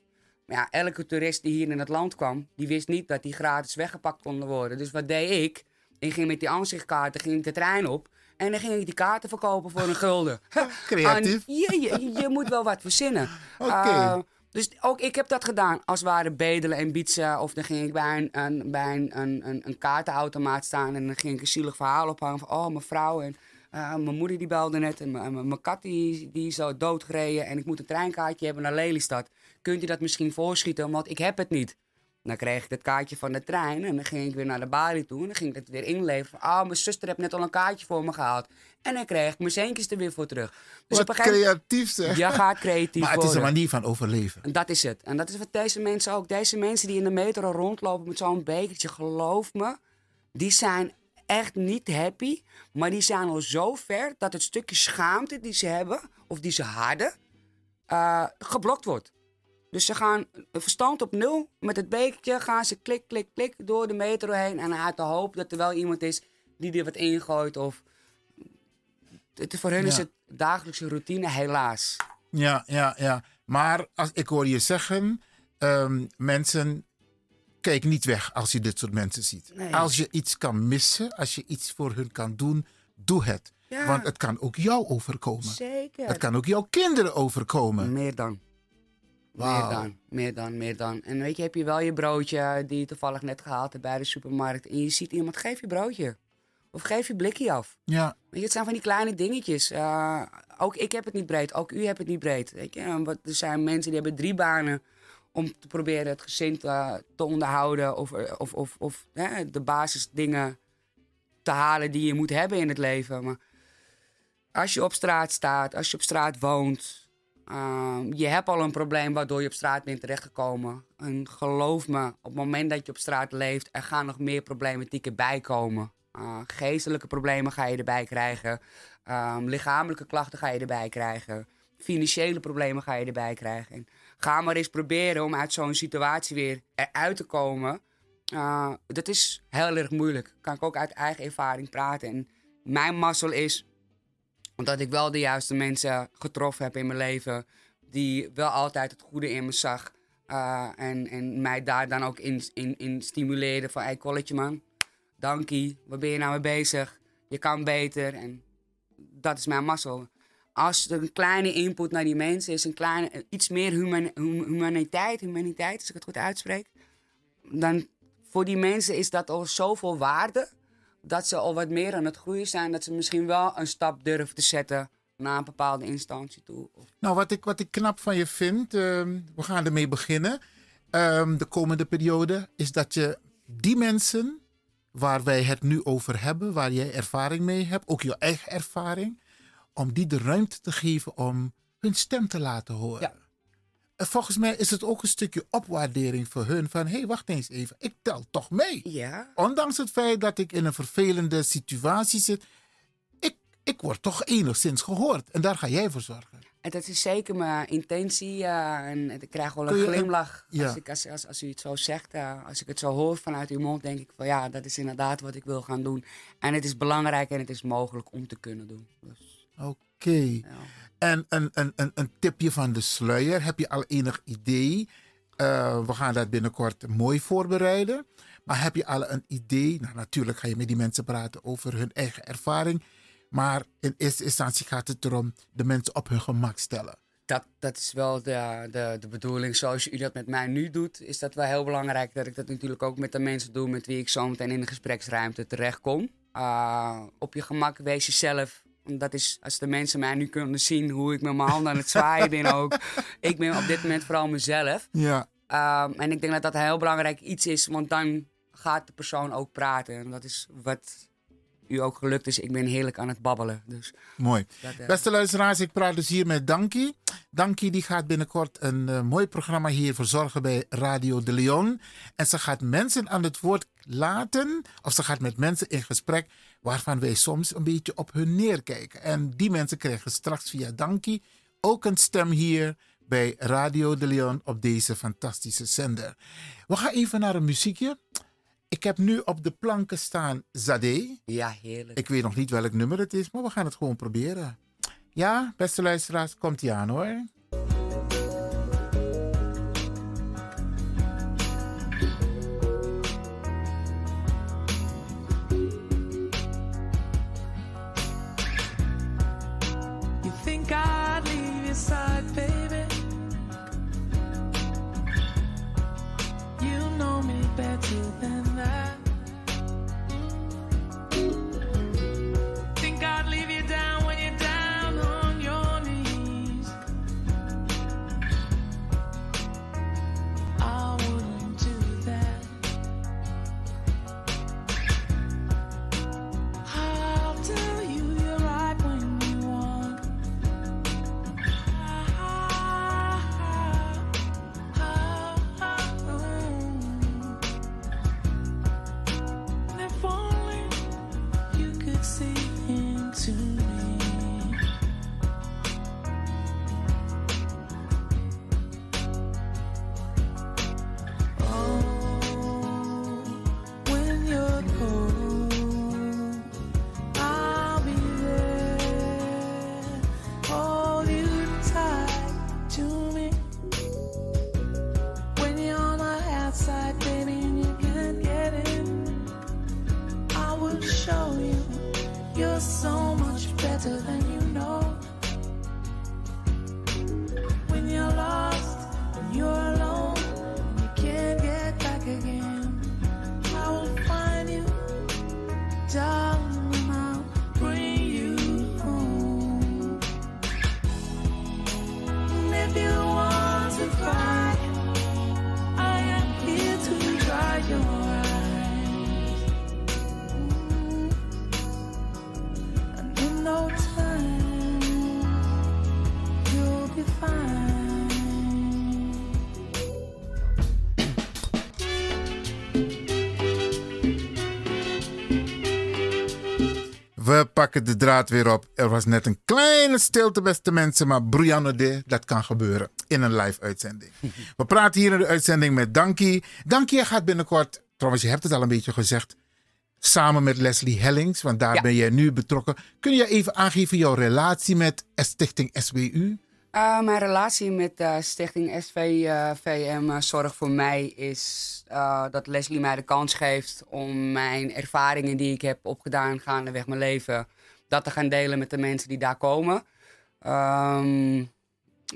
Maar ja, elke toerist die hier in het land kwam, die wist niet dat die gratis weggepakt konden worden. Dus wat deed ik? Ik ging met die aanzichtkaarten ging de trein op. En dan ging ik die kaarten verkopen voor een gulden. Creatief. En je, je, je, moet wel wat verzinnen. Oké. Okay. Uh, dus ook ik heb dat gedaan. Als het ware bedelen en bietsen. Of dan ging ik bij een, een, bij een, een, een, kaartenautomaat staan. En dan ging ik een zielig verhaal ophangen. Van, oh, mijn vrouw en uh, mijn moeder die belde net. En mijn, mijn kat die, die is zo doodgereden. En ik moet een treinkaartje hebben naar Lelystad. Kunt u dat misschien voorschieten? Want ik heb het niet. Dan kreeg ik het kaartje van de trein en dan ging ik weer naar de balie toe. En dan ging ik het weer inleveren. Ah, oh, mijn zuster heeft net al een kaartje voor me gehaald. En dan kreeg ik mijn centjes er weer voor terug. Dus Wat creatief zeg. Je gaat creatief Maar het is een manier van overleven. En dat is het. En dat is wat deze mensen ook. Deze mensen die in de metro rondlopen met zo'n bekertje, geloof me. Die zijn echt niet happy. Maar die zijn al zo ver dat het stukje schaamte die ze hebben, of die ze hadden, uh, geblokt wordt. Dus ze gaan verstand op nul. Met het bekertje gaan ze klik, klik, klik door de metro heen. En uit de hoop dat er wel iemand is die er wat ingooit. Of... Het, voor ja. is het dagelijkse routine, helaas. Ja, ja, ja. Maar als, ik hoor je zeggen, ehm, mensen, kijk niet weg als je dit soort mensen ziet. Nee. Als je iets kan missen, als je iets voor hun kan doen, doe het. Ja. Want het kan ook jou overkomen. Zeker. Het kan ook jouw kinderen overkomen. Meer dan. Meer dan, meer dan, meer dan. En weet je, heb je wel je broodje die je toevallig net gehaald hebt bij de supermarkt. En je ziet iemand, geef je broodje. Of geef je blikje af. Ja. Weet je, het zijn van die kleine dingetjes. Eh, ook ik heb het niet breed, ook u hebt het niet breed. Weet je? En wat, er zijn mensen die hebben drie banen om te proberen het gezin te, te onderhouden. Of, eh, of, of, of hè, de basisdingen te halen die je moet hebben in het leven. Maar als je op straat staat, als je op straat woont, ehm, je hebt al een probleem waardoor je op straat bent terechtgekomen. En geloof me, op het moment dat je op straat leeft, er gaan nog meer problematieken bij komen. Uh, geestelijke problemen ga je erbij krijgen. Ehm, lichamelijke klachten ga je erbij krijgen. Financiële problemen ga je erbij krijgen. En ga maar eens proberen om uit zo'n situatie weer eruit te komen. Dat is heel erg moeilijk. Kan ik ook uit eigen ervaring praten. En mijn mazzel is omdat ik wel de juiste mensen getroffen heb in mijn leven. Die wel altijd het goede in me zag. Uh, en, en mij daar dan ook in, in, in stimuleerden van... Hey, kolletje man, dankie. Waar ben je nou mee bezig? Je kan beter. En dat is mijn mazzel. Als er een kleine input naar die mensen is... Een kleine, iets meer human, humaniteit, humaniteit, als ik het goed uitspreek... Dan voor die mensen is dat al zoveel waarde dat ze al wat meer aan het groeien zijn. Dat ze misschien wel een stap durven te zetten naar een bepaalde instantie toe. Nou, wat ik, wat ik knap van je vind, ehm, we gaan ermee beginnen. ehm, de komende periode, is dat je die mensen waar wij het nu over hebben, waar jij ervaring mee hebt, ook je eigen ervaring, om die de ruimte te geven om hun stem te laten horen. En volgens mij is het ook een stukje opwaardering voor hun van, hé, hey, wacht eens even, ik tel toch mee. Ja. Ondanks het feit dat ik in een vervelende situatie zit, ik, ik word toch enigszins gehoord. En daar ga jij voor zorgen. En dat is zeker mijn intentie. ja. en ik krijg wel een je glimlach ja. als, ik, als, als, als u het zo zegt. als ik het zo hoor vanuit uw mond, denk ik van ja, dat is inderdaad wat ik wil gaan doen. En het is belangrijk en het is mogelijk om te kunnen doen. Dus, Oké. En een, een, een, tipje van de sluier. Heb je al enig idee? Eh, we gaan dat binnenkort mooi voorbereiden. Maar heb je al een idee? Nou, natuurlijk ga je met die mensen praten over hun eigen ervaring. Maar in eerste instantie gaat het erom de mensen op hun gemak stellen. dat, dat is wel de, de, de bedoeling. Zoals u dat met mij nu doet, is dat wel heel belangrijk dat ik dat natuurlijk ook met de mensen doe met wie ik zo meteen in de gespreksruimte terechtkom. Uh, op je gemak, wees jezelf. Dat is als de mensen mij nu kunnen zien hoe ik met mijn handen aan het zwaaien ben ook. Ik ben op dit moment vooral mezelf. Ja. Um, en ik denk dat dat een heel belangrijk iets is, want dan gaat de persoon ook praten. En dat is wat u ook gelukt is. Ik ben heerlijk aan het babbelen. Dus Mooi. dat, eh, Beste luisteraars, ik praat dus hier met Dankie. Dankie die gaat binnenkort een eh, mooi programma hier verzorgen bij Radio de Leon. En ze gaat mensen aan het woord laten, of ze gaat met mensen in gesprek waarvan wij soms een beetje op hun neerkijken. En die mensen krijgen straks via Dankie ook een stem hier bij Radio de Leon op deze fantastische zender. We gaan even naar een muziekje. Ik heb nu op de planken staan Zade. Ja, heerlijk. Ik weet nog niet welk nummer het is, maar we gaan het gewoon proberen. Ja, beste luisteraars, komt ie aan hoor. Pakken de draad weer op. Er was net een kleine stilte, beste mensen. Maar Brianne de, dat kan gebeuren in een live uitzending. We praten hier in de uitzending met Dankie. Dankie gaat binnenkort, trouwens je hebt het al een beetje gezegd... samen met Leslie Hellings, want daar Ja. ben jij nu betrokken. Kun je even aangeven jouw relatie met Stichting SWU? Uh, mijn relatie met de stichting SVVM eh, Zorg voor Mij is eh, dat Leslie mij de kans geeft om mijn ervaringen die ik heb opgedaan gaandeweg mijn leven, dat te gaan delen met de mensen die daar komen. Ehm,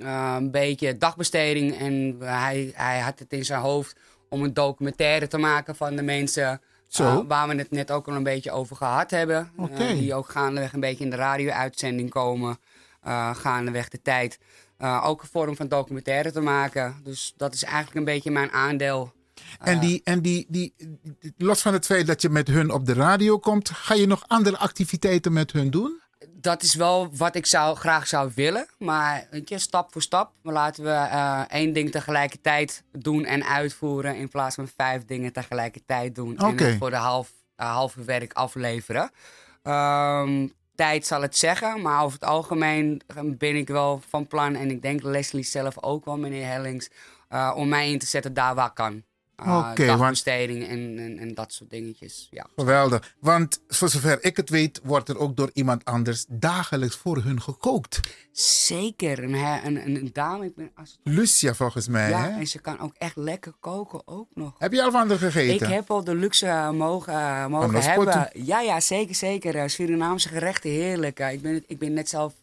eh, een beetje dagbesteding en hij, hij had het in zijn hoofd om een documentaire te maken van de mensen eh, waar we het net ook al een beetje over gehad hebben. Eh, die ook gaandeweg een beetje in de radio-uitzending komen gaandeweg de tijd. Ook een vorm van documentaire te maken. Dus dat is eigenlijk een beetje mijn aandeel. En, die, en die, die, los van het feit dat je met hun op de radio komt... ga je nog andere activiteiten met hun doen? Dat is wel wat ik zou, graag zou willen. Maar weet je, stap voor stap. Maar laten we eh, één ding tegelijkertijd doen en uitvoeren. In plaats van vijf dingen tegelijkertijd doen. En het voor de half, eh, halve werk afleveren. Ehm, tijd zal het zeggen. Maar over het algemeen ben ik wel van plan. En ik denk Leslie zelf ook wel, meneer Hellings. eh, om mij in te zetten daar waar kan. Uh, Oké, want- dagbesteding en, en, en dat soort dingetjes. Ja. Geweldig. Want voor zover ik het weet, wordt er ook door iemand anders dagelijks voor hun gekookt. Zeker. Een, een, een, dame, ik ben als Lucia volgens mij. Ja, hè? en ze kan ook echt lekker koken ook nog. Heb je al van haar gegeten? Ik heb al de luxe eh, mogen, eh, mogen hebben. Ja, ja, zeker, zeker. Eh, Surinaamse gerechten, heerlijk. Ik, ben, ik ben net zelf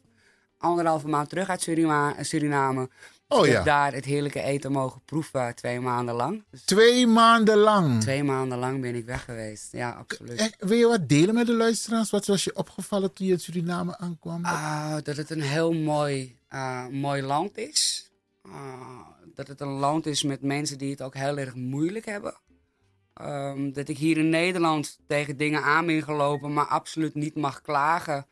anderhalve maand terug uit Surima, Suriname. Oh ik ja. heb daar het heerlijke eten mogen proeven eh, twee maanden lang. Dus Twee maanden lang. twee maanden lang ben ik weg geweest. Ja, absoluut. Echt, wil je wat delen met de luisteraars? Wat was je opgevallen toen je in Suriname aankwam? Ah, dat het een heel mooi, eh, mooi land is. Ah, dat het een land is met mensen die het ook heel erg moeilijk hebben. Ehm, dat ik hier in Nederland tegen dingen aan ben gelopen, maar absoluut niet mag klagen.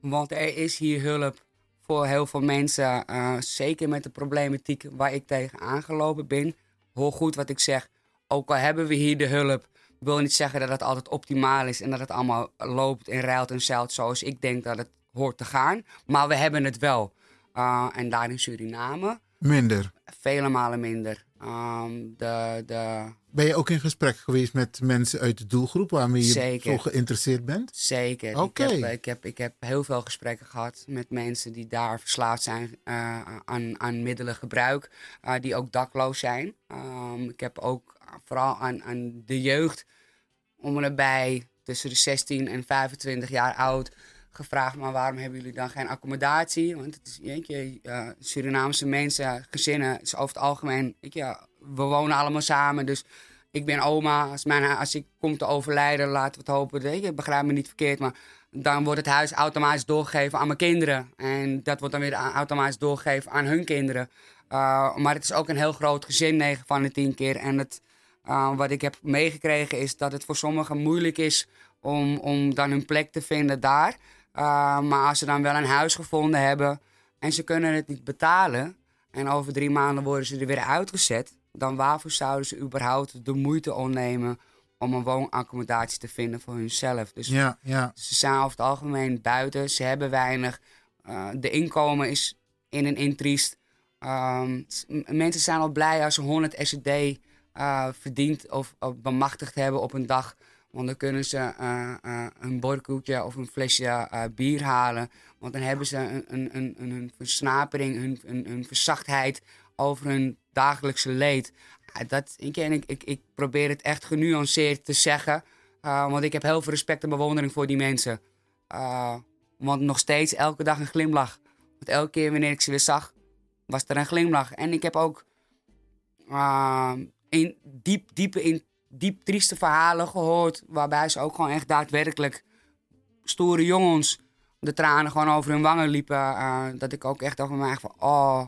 Want er is hier hulp voor heel veel mensen. eh, zeker met de problematiek waar ik tegen aangelopen ben. Hoor goed wat ik zeg. Ook al hebben we hier de hulp, wil niet zeggen dat het altijd optimaal is en dat het allemaal loopt en ruilt en zeilt zoals ik denk dat het hoort te gaan. Maar we hebben het wel. Uh, en daar in Suriname Minder. vele malen minder. Ehm, de, de, Ben je ook in gesprek geweest met mensen uit de doelgroep waarmee je Zeker. zo geïnteresseerd bent? Zeker. Oké. Ik, heb, ik, heb, ik heb heel veel gesprekken gehad met mensen die daar verslaafd zijn eh, aan, aan middelengebruik, eh, die ook dakloos zijn. Ehm, ik heb ook vooral aan, aan de jeugd om en nabij tussen de 16 en 25 jaar oud gevraagd, maar waarom hebben jullie dan geen accommodatie? Want het is, jeetje, eh, Surinaamse mensen, gezinnen, is over het algemeen, weet je, we wonen allemaal samen, dus ik ben oma. Als, mijn, als ik kom te overlijden, laten we het hopen. Je, begrijp me niet verkeerd, maar dan wordt het huis automatisch doorgegeven aan mijn kinderen. En dat wordt dan weer automatisch doorgegeven aan hun kinderen. Uh, maar het is ook een heel groot gezin, 9 van de 10 keer. En het, uh, wat ik heb meegekregen is dat het voor sommigen moeilijk is om, om dan hun plek te vinden daar. Uh, maar als ze dan wel een huis gevonden hebben en ze kunnen het niet betalen... en over drie maanden worden ze er weer uitgezet... dan waarvoor zouden ze überhaupt de moeite ondernemen om een woonaccommodatie te vinden voor hunzelf. Dus Ja, ja. ze zijn over het algemeen buiten, ze hebben weinig. Uh, de inkomen is in en in triest. Um, mensen zijn al blij als ze 100 SED uh, verdiend of, of bemachtigd hebben op een dag. Want dan kunnen ze uh, uh, een borkoekje of een flesje bier halen. Want dan hebben ze een, een, een, een versnapering, een, een, een verzachtheid over hun dagelijkse leed. Ah, Dat, ik, ik, ik, probeer het echt genuanceerd te zeggen. Uh, want ik heb heel veel respect en bewondering voor die mensen. Uh, want nog steeds elke dag een glimlach. Want elke keer wanneer ik ze weer zag, was er een glimlach. En ik heb ook uh, diep, diepe, in diep trieste verhalen gehoord. Waarbij ze ook gewoon echt daadwerkelijk stoere jongens de tranen gewoon over hun wangen liepen. Uh, dat ik ook echt over mij van, oh,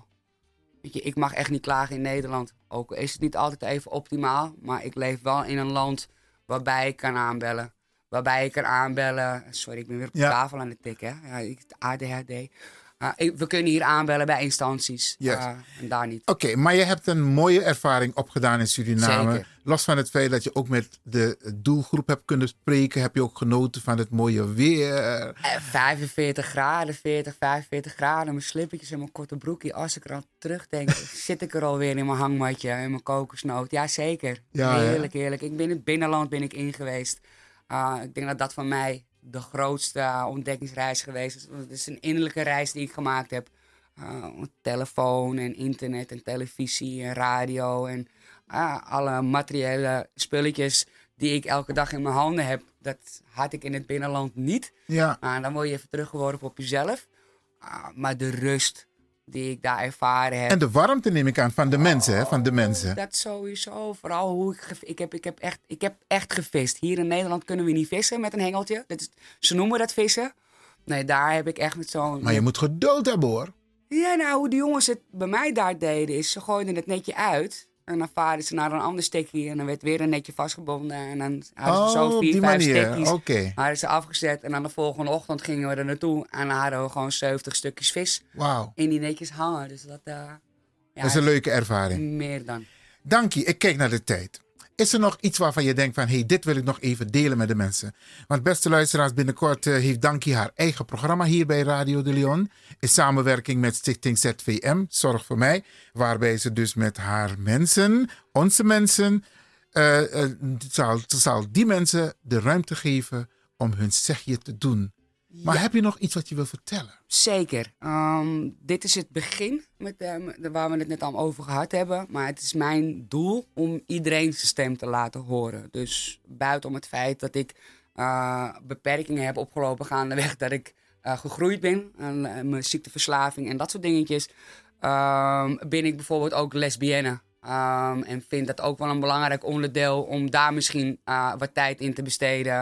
weet je, ik mag echt niet klagen in Nederland. Ook is het niet altijd even optimaal, maar ik leef wel in een land waarbij ik kan aanbellen. Waarbij ik kan aanbellen. Sorry, ik ben weer op de Ja. tafel aan het tikken. hè. Ja, ik- ADHD. Uh, ik- we kunnen hier aanbellen bij instanties. Yes. Uh, en daar niet. Oké, maar je hebt een mooie ervaring opgedaan in Suriname. Zeker. Los van het feit dat je ook met de doelgroep hebt kunnen spreken, heb je ook genoten van het mooie weer. Eh, 45 graden, 40, 45 graden. Mijn slippertjes en mijn korte broekje. Als ik er aan terugdenk, zit ik er alweer in mijn hangmatje en mijn kokosnoot. Jazeker. Ja, hè? heerlijk, heerlijk. Ik ben in het binnenland ben ik in geweest. Ah, ik denk dat dat van mij de grootste ah, ontdekkingsreis geweest. Want Het is een innerlijke reis die ik gemaakt heb. Ah, telefoon en internet en televisie en radio en ah, alle materiële spulletjes die ik elke dag in mijn handen heb. Dat had ik in het binnenland niet. Ja. Dan word je even teruggeworpen op jezelf. Ah, maar de rust die ik daar ervaren heb. En de warmte neem ik aan van de mensen, hè? Van de mensen. Dat sowieso. Vooral hoe ik, ik, heb, ik, heb echt, ik heb echt gevist. Hier in Nederland kunnen we niet vissen met een hengeltje. Dat is, ze noemen dat vissen. Nee, daar heb ik echt met zo'n... Maar je moet geduld hebben hoor. Ja, nou, hoe de jongens het bij mij daar deden, is ze gooiden het netje uit. En dan varen ze naar een ander stekje en dan werd weer een netje vastgebonden. En dan hadden ze Oh, zo op vier, vijf manier. stekjes. Oké. Hadden ze afgezet en dan de volgende ochtend gingen we er naartoe. En dan hadden we gewoon 70 stukjes vis in die netjes hangen. Dus dat, eh, ja, Dat is een leuke ervaring. Meer dan. Dank je. Ik kijk naar de tijd. Is er nog iets waarvan je denkt van, hey, dit wil ik nog even delen met de mensen? Want beste luisteraars, binnenkort eh, heeft Dankie haar eigen programma hier bij Radio de Leon. In samenwerking met Stichting ZVM, Zorg voor Mij. Waarbij ze dus met haar mensen, onze mensen, eh, eh, zal, zal die mensen de ruimte geven om hun zegje te doen. Maar heb je nog iets wat je wil vertellen? Zeker. Ehm, dit is het begin met, eh, met- waar we het net al over gehad hebben. Maar het is mijn doel om iedereen zijn stem te laten horen. Dus buiten om het feit dat ik eh, beperkingen heb opgelopen gaandeweg dat ik eh, gegroeid ben. En eh, mijn ziekteverslaving en dat soort dingetjes. ehm, ben ik bijvoorbeeld ook lesbienne. Ehm, en vind dat ook wel een belangrijk onderdeel om daar misschien wat tijd in te besteden.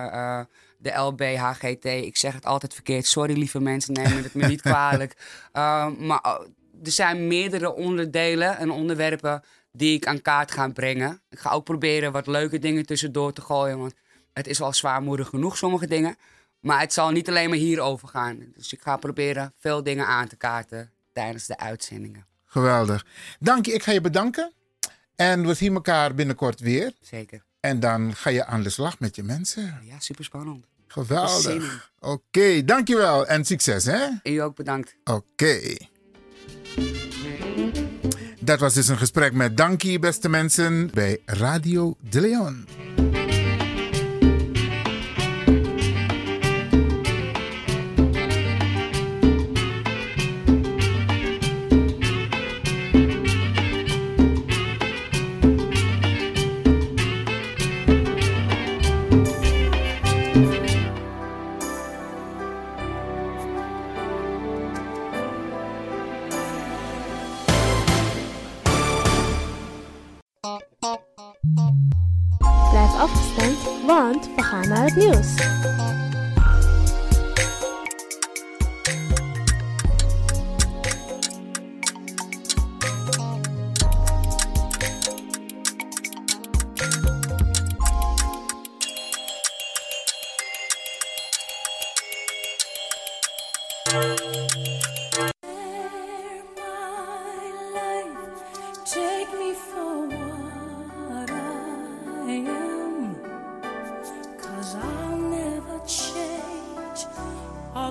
De LBHGT, ik zeg het altijd verkeerd. Sorry lieve mensen, neem het me niet kwalijk. Ehm, maar oh, er zijn meerdere onderdelen en onderwerpen die ik aan kaart ga brengen. Ik ga ook proberen wat leuke dingen tussendoor te gooien. Want het is al zwaarmoedig genoeg, sommige dingen. Maar het zal niet alleen maar hierover gaan. Dus ik ga proberen veel dingen aan te kaarten tijdens de uitzendingen. Geweldig. Dank je, ik ga je bedanken. En we zien elkaar binnenkort weer. Zeker. En dan ga je aan de slag met je mensen. Ja, super spannend. Geweldig. Oké, dankjewel en succes hè. U ook bedankt. Oké. Dat was dus een gesprek met Dankie, beste mensen, bij Radio De Leon. Want we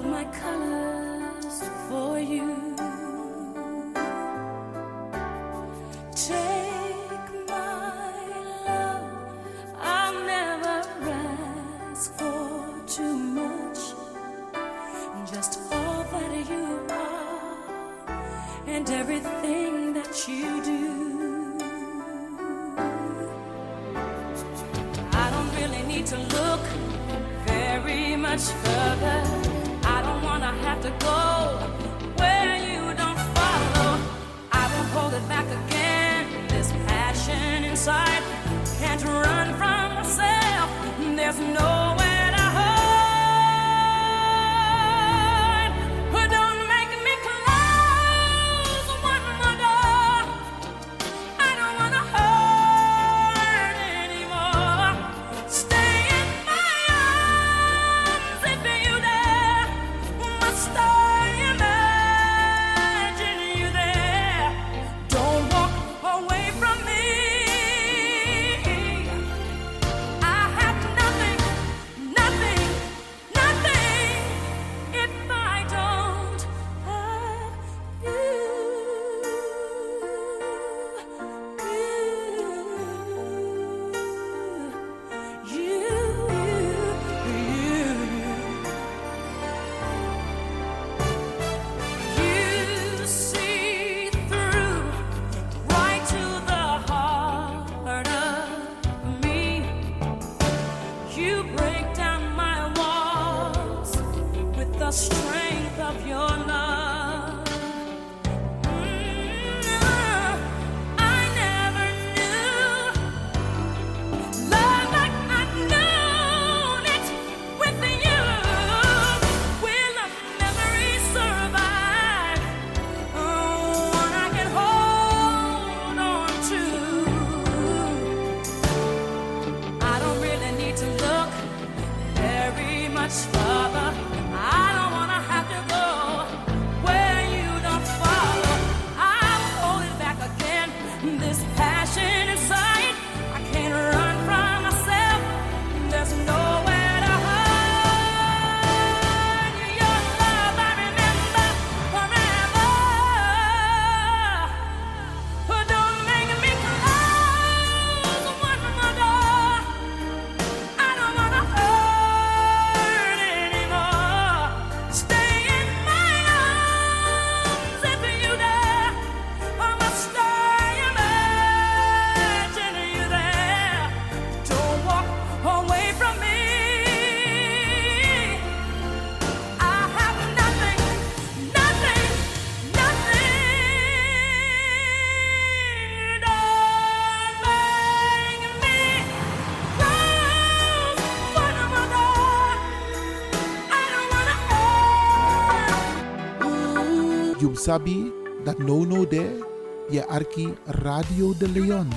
my colors for you. Take my love, I'll never ask for too much. Just all that you are and everything that you do. I don't really need to look very much further. strength of your love. Sabi that no no de je arki Radio de Leon.